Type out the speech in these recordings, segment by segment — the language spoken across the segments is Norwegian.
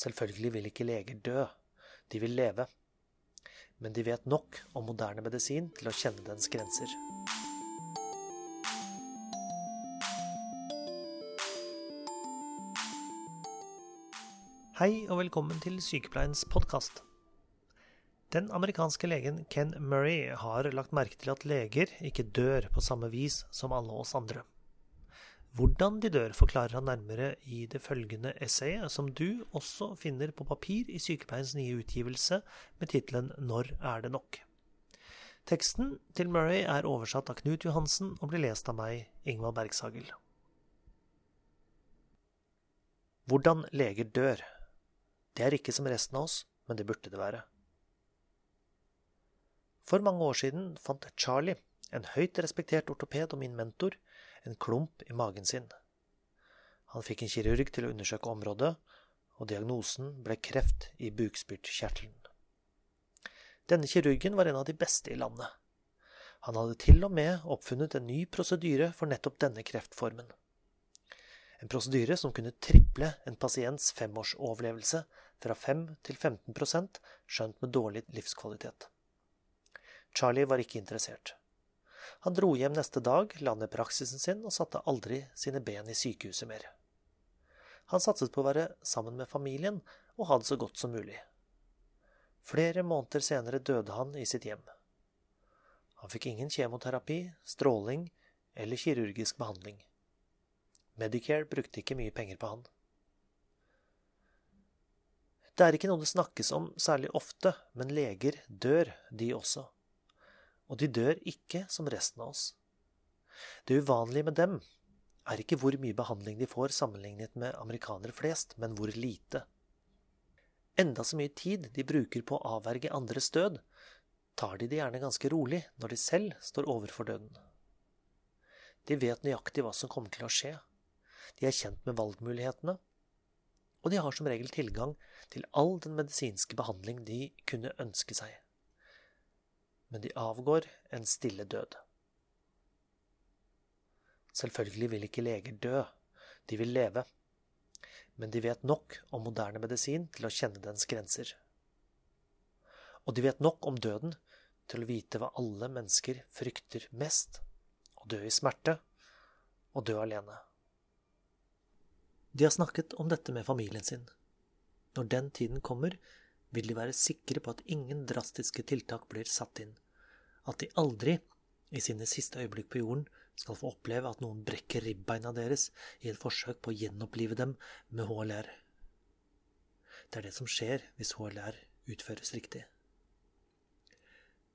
Selvfølgelig vil ikke leger dø, de vil leve. Men de vet nok om moderne medisin til å kjenne dens grenser. Hei og velkommen til Sykepleiens podkast. Den amerikanske legen Ken Murray har lagt merke til at leger ikke dør på samme vis som alle oss andre. Hvordan de dør, forklarer han nærmere i det følgende essayet, som du også finner på papir i Sykepleiens nye utgivelse med tittelen Når er det nok? Teksten til Murray er oversatt av Knut Johansen og blir lest av meg, Ingvald Bergshagel. Hvordan leger dør. Det er ikke som resten av oss, men det burde det være. For mange år siden fant Charlie, en høyt respektert ortoped og min mentor, en klump i magen sin. Han fikk en kirurg til å undersøke området, og diagnosen ble kreft i bukspyttkjertelen. Denne kirurgen var en av de beste i landet. Han hadde til og med oppfunnet en ny prosedyre for nettopp denne kreftformen. En prosedyre som kunne triple en pasients femårsoverlevelse fra 5 til 15% skjønt med dårlig livskvalitet. Charlie var ikke interessert. Han dro hjem neste dag, la ned praksisen sin og satte aldri sine ben i sykehuset mer. Han satset på å være sammen med familien og ha det så godt som mulig. Flere måneder senere døde han i sitt hjem. Han fikk ingen kjemoterapi, stråling eller kirurgisk behandling. Medicare brukte ikke mye penger på han. Det er ikke noe det snakkes om særlig ofte, men leger dør, de også. Og de dør ikke som resten av oss. Det uvanlige med dem er ikke hvor mye behandling de får sammenlignet med amerikanere flest, men hvor lite. Enda så mye tid de bruker på å avverge andres død, tar de det gjerne ganske rolig når de selv står overfor døden. De vet nøyaktig hva som kommer til å skje, de er kjent med valgmulighetene, og de har som regel tilgang til all den medisinske behandling de kunne ønske seg. Men de avgår en stille død. Selvfølgelig vil ikke leger dø, de vil leve. Men de vet nok om moderne medisin til å kjenne dens grenser. Og de vet nok om døden til å vite hva alle mennesker frykter mest å dø i smerte og dø alene. De har snakket om dette med familien sin. Når den tiden kommer, vil de være sikre på at ingen drastiske tiltak blir satt inn, at de aldri, i sine siste øyeblikk på jorden, skal få oppleve at noen brekker ribbeina deres i et forsøk på å gjenopplive dem med HLR. Det er det som skjer hvis HLR utføres riktig.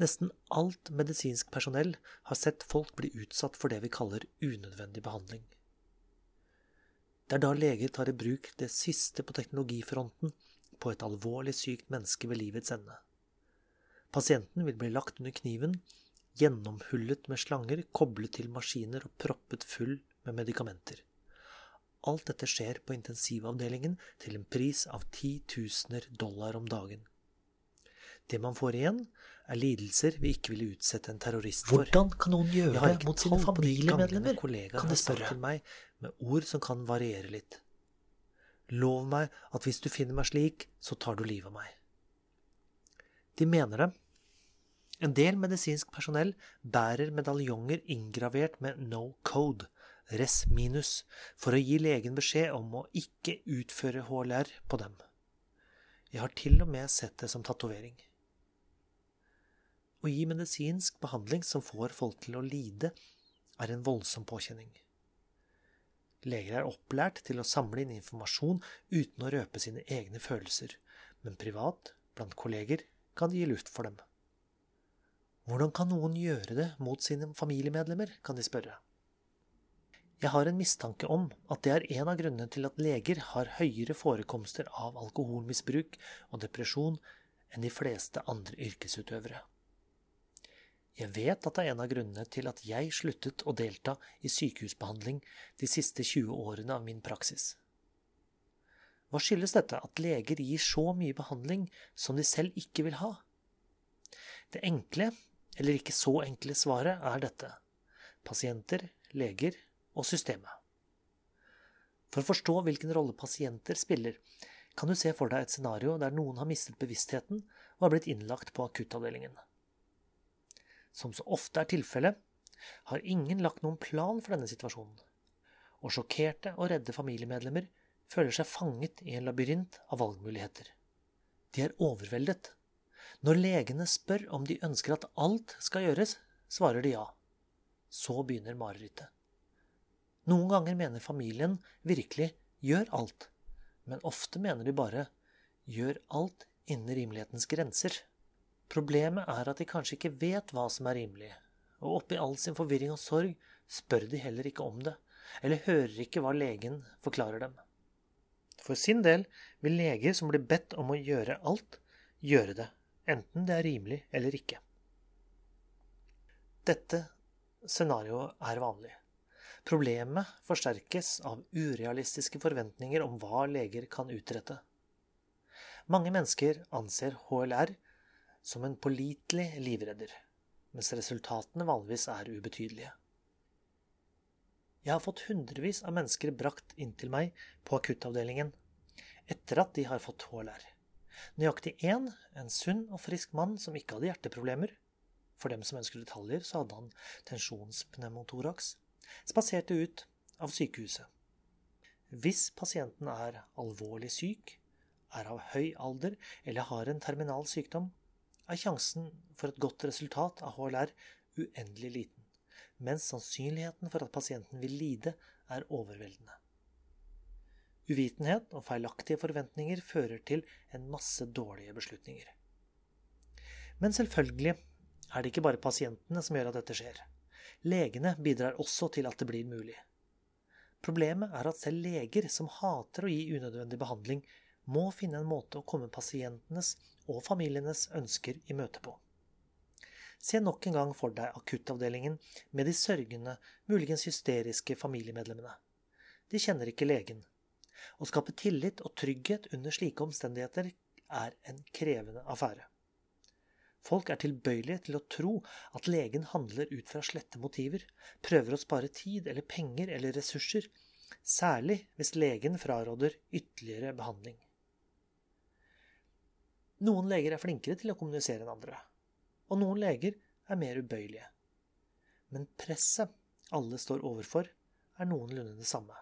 Nesten alt medisinsk personell har sett folk bli utsatt for det vi kaller unødvendig behandling. Det er da leger tar i bruk det siste på teknologifronten på et alvorlig sykt menneske ved livets ende. Pasienten vil bli lagt under kniven, gjennomhullet med slanger, koblet til maskiner og proppet full med medikamenter. Alt dette skjer på intensivavdelingen til en pris av titusener dollar om dagen. Det man får igjen, er lidelser vi ikke ville utsette en terrorist for. Hvordan kan noen gjøre det mot sine familiemedlemmer, kan de spørre til meg med ord som kan variere litt. Lov meg at hvis du finner meg slik, så tar du livet av meg. De mener det. En del medisinsk personell bærer medaljonger inngravert med no code, res minus, for å gi legen beskjed om å ikke utføre HLR på dem. Jeg har til og med sett det som tatovering. Å gi medisinsk behandling som får folk til å lide, er en voldsom påkjenning. Leger er opplært til å samle inn informasjon uten å røpe sine egne følelser, men privat, blant kolleger, kan de gi luft for dem. Hvordan kan noen gjøre det mot sine familiemedlemmer, kan de spørre. Jeg har en mistanke om at det er en av grunnene til at leger har høyere forekomster av alkoholmisbruk og depresjon enn de fleste andre yrkesutøvere. Jeg vet at det er en av grunnene til at jeg sluttet å delta i sykehusbehandling de siste 20 årene av min praksis. Hva skyldes dette at leger gir så mye behandling som de selv ikke vil ha? Det enkle, eller ikke så enkle svaret er dette pasienter, leger og systemet. For å forstå hvilken rolle pasienter spiller, kan du se for deg et scenario der noen har mistet bevisstheten og har blitt innlagt på akuttavdelingen. Som så ofte er tilfellet, har ingen lagt noen plan for denne situasjonen, og sjokkerte og redde familiemedlemmer føler seg fanget i en labyrint av valgmuligheter. De er overveldet. Når legene spør om de ønsker at alt skal gjøres, svarer de ja. Så begynner marerittet. Noen ganger mener familien virkelig gjør alt, men ofte mener de bare gjør alt innen rimelighetens grenser. Problemet er at de kanskje ikke vet hva som er rimelig, og oppi all sin forvirring og sorg spør de heller ikke om det, eller hører ikke hva legen forklarer dem. For sin del vil leger som blir bedt om å gjøre alt, gjøre det, enten det er rimelig eller ikke. Dette scenarioet er vanlig. Problemet forsterkes av urealistiske forventninger om hva leger kan utrette. Mange mennesker anser HLR som en pålitelig livredder, mens resultatene vanligvis er ubetydelige. Jeg har fått hundrevis av mennesker brakt inn til meg på akuttavdelingen etter at de har fått HLR. Nøyaktig én, en sunn og frisk mann som ikke hadde hjerteproblemer, for dem som ønsker detaljer, så hadde han tensjonspneumotoraks, spaserte ut av sykehuset. Hvis pasienten er alvorlig syk, er av høy alder eller har en terminal sykdom, er sjansen for et godt resultat av HLR uendelig liten mens sannsynligheten for at pasienten vil lide, er overveldende. Uvitenhet og feilaktige forventninger fører til en masse dårlige beslutninger. Men selvfølgelig er det ikke bare pasientene som gjør at dette skjer. Legene bidrar også til at det blir mulig. Problemet er at selv leger som hater å gi unødvendig behandling, må finne en måte å komme pasientenes og familienes ønsker i møte på. Se nok en gang for deg akuttavdelingen med de sørgende, muligens hysteriske familiemedlemmene. De kjenner ikke legen. Å skape tillit og trygghet under slike omstendigheter er en krevende affære. Folk er tilbøyelige til å tro at legen handler ut fra slette motiver, prøver å spare tid eller penger eller ressurser, særlig hvis legen fraråder ytterligere behandling. Noen leger er flinkere til å kommunisere enn andre og noen leger er mer ubøyelige. Men presset alle står overfor, er noenlunde det samme.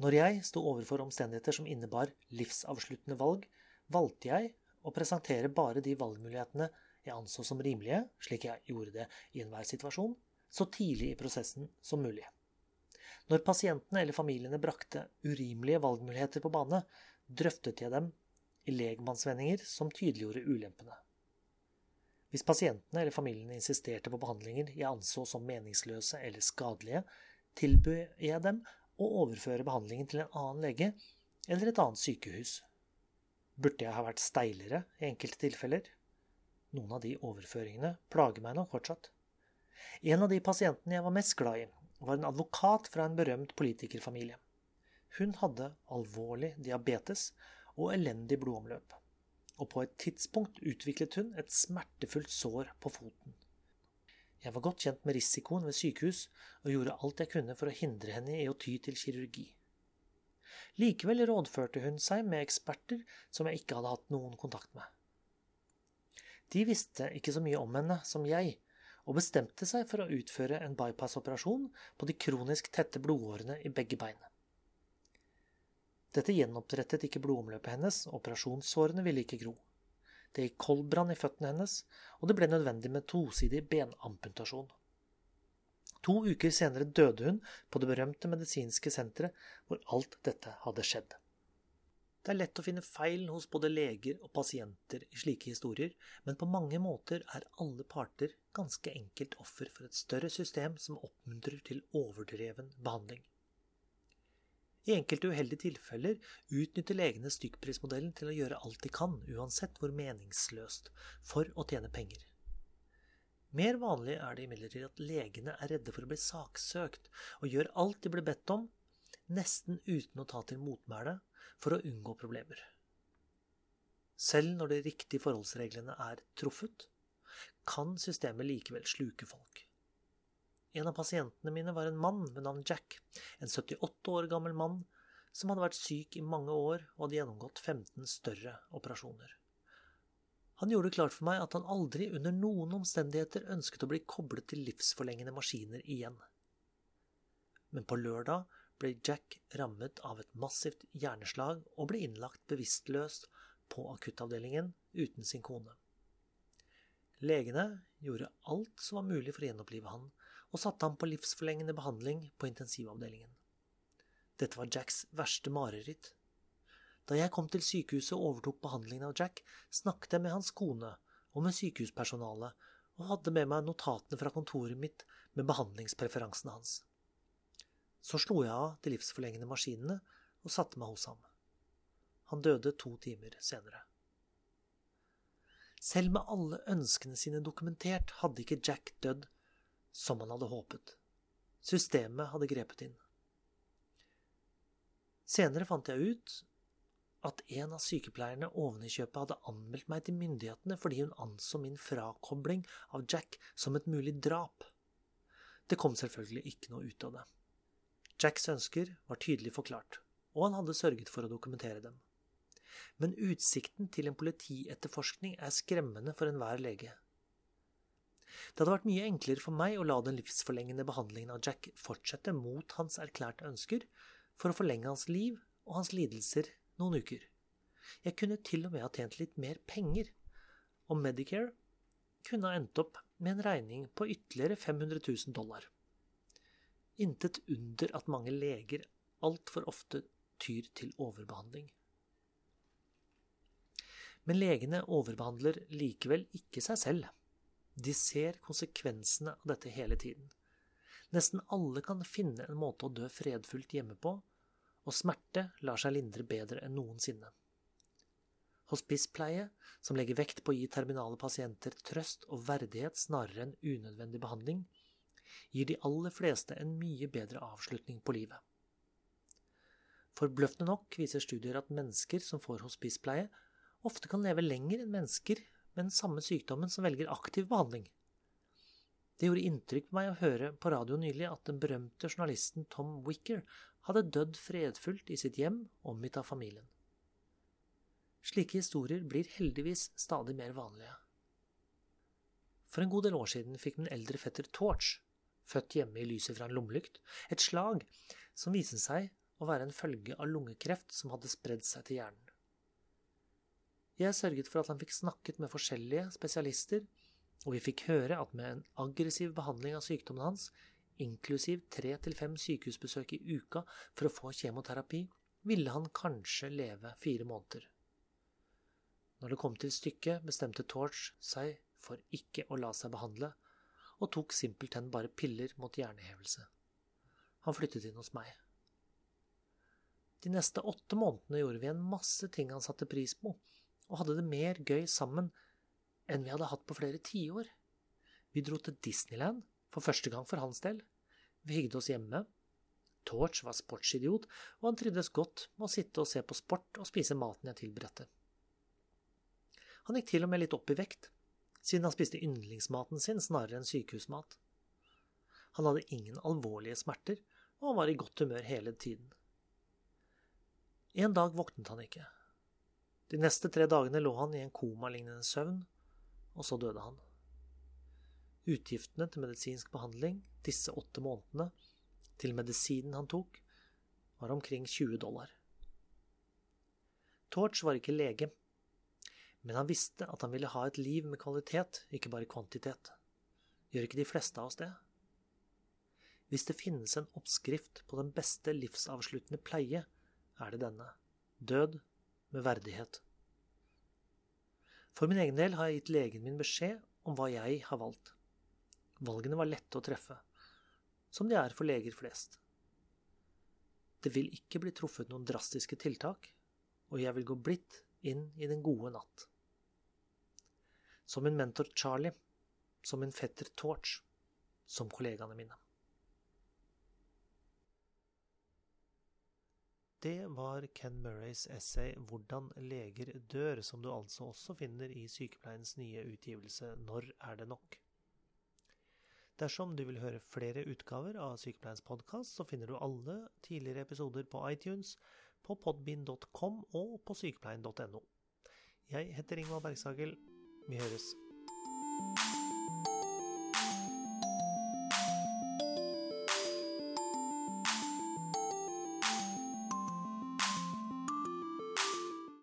Når jeg sto overfor omstendigheter som innebar livsavsluttende valg, valgte jeg å presentere bare de valgmulighetene jeg anså som rimelige, slik jeg gjorde det i enhver situasjon, så tidlig i prosessen som mulig. Når pasientene eller familiene brakte urimelige valgmuligheter på bane, drøftet jeg dem i legmannsvendinger som tydeliggjorde ulempene. Hvis pasientene eller familiene insisterte på behandlinger jeg anså som meningsløse eller skadelige, tilbød jeg dem å overføre behandlingen til en annen lege eller et annet sykehus. Burde jeg ha vært steilere i enkelte tilfeller? Noen av de overføringene plager meg nok fortsatt. En av de pasientene jeg var mest glad i, var en advokat fra en berømt politikerfamilie. Hun hadde alvorlig diabetes og elendig blodomløp og på et tidspunkt utviklet hun et smertefullt sår på foten. Jeg var godt kjent med risikoen ved sykehus og gjorde alt jeg kunne for å hindre henne i å ty til kirurgi. Likevel rådførte hun seg med eksperter som jeg ikke hadde hatt noen kontakt med. De visste ikke så mye om henne som jeg, og bestemte seg for å utføre en bypass-operasjon på de kronisk tette blodårene i begge bein. Dette gjenopprettet ikke blodomløpet hennes, operasjonssårene ville ikke gro. Det gikk koldbrann i føttene hennes, og det ble nødvendig med tosidig benamputasjon. To uker senere døde hun på det berømte medisinske senteret hvor alt dette hadde skjedd. Det er lett å finne feil hos både leger og pasienter i slike historier, men på mange måter er alle parter ganske enkelt offer for et større system som oppmuntrer til overdreven behandling. I enkelte uheldige tilfeller utnytter legene stykkprismodellen til å gjøre alt de kan, uansett hvor meningsløst, for å tjene penger. Mer vanlig er det imidlertid at legene er redde for å bli saksøkt, og gjør alt de blir bedt om, nesten uten å ta til motmæle, for å unngå problemer. Selv når de riktige forholdsreglene er truffet, kan systemet likevel sluke folk. En av pasientene mine var en mann ved navn Jack, en 78 år gammel mann som hadde vært syk i mange år og hadde gjennomgått 15 større operasjoner. Han gjorde det klart for meg at han aldri under noen omstendigheter ønsket å bli koblet til livsforlengende maskiner igjen. Men på lørdag ble Jack rammet av et massivt hjerneslag og ble innlagt bevisstløs på akuttavdelingen uten sin kone. Legene gjorde alt som var mulig for å gjenopplive han, og satte ham på livsforlengende behandling på intensivavdelingen. Dette var Jacks verste mareritt. Da jeg kom til sykehuset og overtok behandlingen av Jack, snakket jeg med hans kone og med sykehuspersonalet, og hadde med meg notatene fra kontoret mitt med behandlingspreferansene hans. Så slo jeg av de livsforlengende maskinene og satte meg hos ham. Han døde to timer senere. Selv med alle ønskene sine dokumentert hadde ikke Jack dødd som han hadde håpet. Systemet hadde grepet inn. Senere fant jeg ut at en av sykepleierne oven i kjøpet hadde anmeldt meg til myndighetene fordi hun anså min frakobling av Jack som et mulig drap. Det kom selvfølgelig ikke noe ut av det. Jacks ønsker var tydelig forklart, og han hadde sørget for å dokumentere dem. Men utsikten til en politietterforskning er skremmende for enhver lege. Det hadde vært mye enklere for meg å la den livsforlengende behandlingen av Jack fortsette mot hans erklærte ønsker, for å forlenge hans liv og hans lidelser noen uker. Jeg kunne til og med ha tjent litt mer penger, og Medicare kunne ha endt opp med en regning på ytterligere 500 000 dollar. Intet under at mange leger altfor ofte tyr til overbehandling. Men legene overbehandler likevel ikke seg selv. De ser konsekvensene av dette hele tiden. Nesten alle kan finne en måte å dø fredfullt hjemme på, og smerte lar seg lindre bedre enn noensinne. Hospicepleie, som legger vekt på å gi terminale pasienter trøst og verdighet snarere enn unødvendig behandling, gir de aller fleste en mye bedre avslutning på livet. Forbløffende nok viser studier at mennesker som får hospicepleie, ofte kan leve lenger enn mennesker med den samme sykdommen som velger aktiv behandling. Det gjorde inntrykk på meg å høre på radio nylig at den berømte journalisten Tom Wicker hadde dødd fredfullt i sitt hjem, omgitt av familien. Slike historier blir heldigvis stadig mer vanlige. For en god del år siden fikk min eldre fetter Torch, født hjemme i lyset fra en lommelykt, et slag som viste seg å være en følge av lungekreft som hadde spredd seg til hjernen. Jeg sørget for at han fikk snakket med forskjellige spesialister, og vi fikk høre at med en aggressiv behandling av sykdommen hans, inklusiv tre til fem sykehusbesøk i uka for å få kjemoterapi, ville han kanskje leve fire måneder. Når det kom til stykket, bestemte Torch seg for ikke å la seg behandle, og tok simpelthen bare piller mot hjernehevelse. Han flyttet inn hos meg. De neste åtte månedene gjorde vi en masse ting han satte pris på, og hadde det mer gøy sammen enn vi hadde hatt på flere tiår. Vi dro til Disneyland, for første gang for hans del. Vi hygget oss hjemme. Torch var sportsidiot, og han trivdes godt med å sitte og se på sport og spise maten jeg tilberedte. Han gikk til og med litt opp i vekt, siden han spiste yndlingsmaten sin snarere enn sykehusmat. Han hadde ingen alvorlige smerter, og han var i godt humør hele tiden. En dag våknet han ikke, de neste tre dagene lå han i en komalignende søvn, og så døde han. Utgiftene til medisinsk behandling disse åtte månedene, til medisinen han tok, var omkring 20 dollar. Torch var ikke lege, men han visste at han ville ha et liv med kvalitet, ikke bare kvantitet. Gjør ikke de fleste av oss det? Hvis det finnes en oppskrift på den beste livsavsluttende pleie, er det denne – død med verdighet. For min egen del har jeg gitt legen min beskjed om hva jeg har valgt. Valgene var lette å treffe, som de er for leger flest. Det vil ikke bli truffet noen drastiske tiltak, og jeg vil gå blidt inn i den gode natt. Som min mentor Charlie, som min fetter Torch, som kollegaene mine. Det var Ken Murrays essay 'Hvordan leger dør', som du altså også finner i Sykepleiens nye utgivelse 'Når er det nok'? Dersom du vil høre flere utgaver av Sykepleiens podkast, så finner du alle tidligere episoder på iTunes, på podbind.com og på sykepleien.no. Jeg heter Ingvald Bergsagel. Vi høres.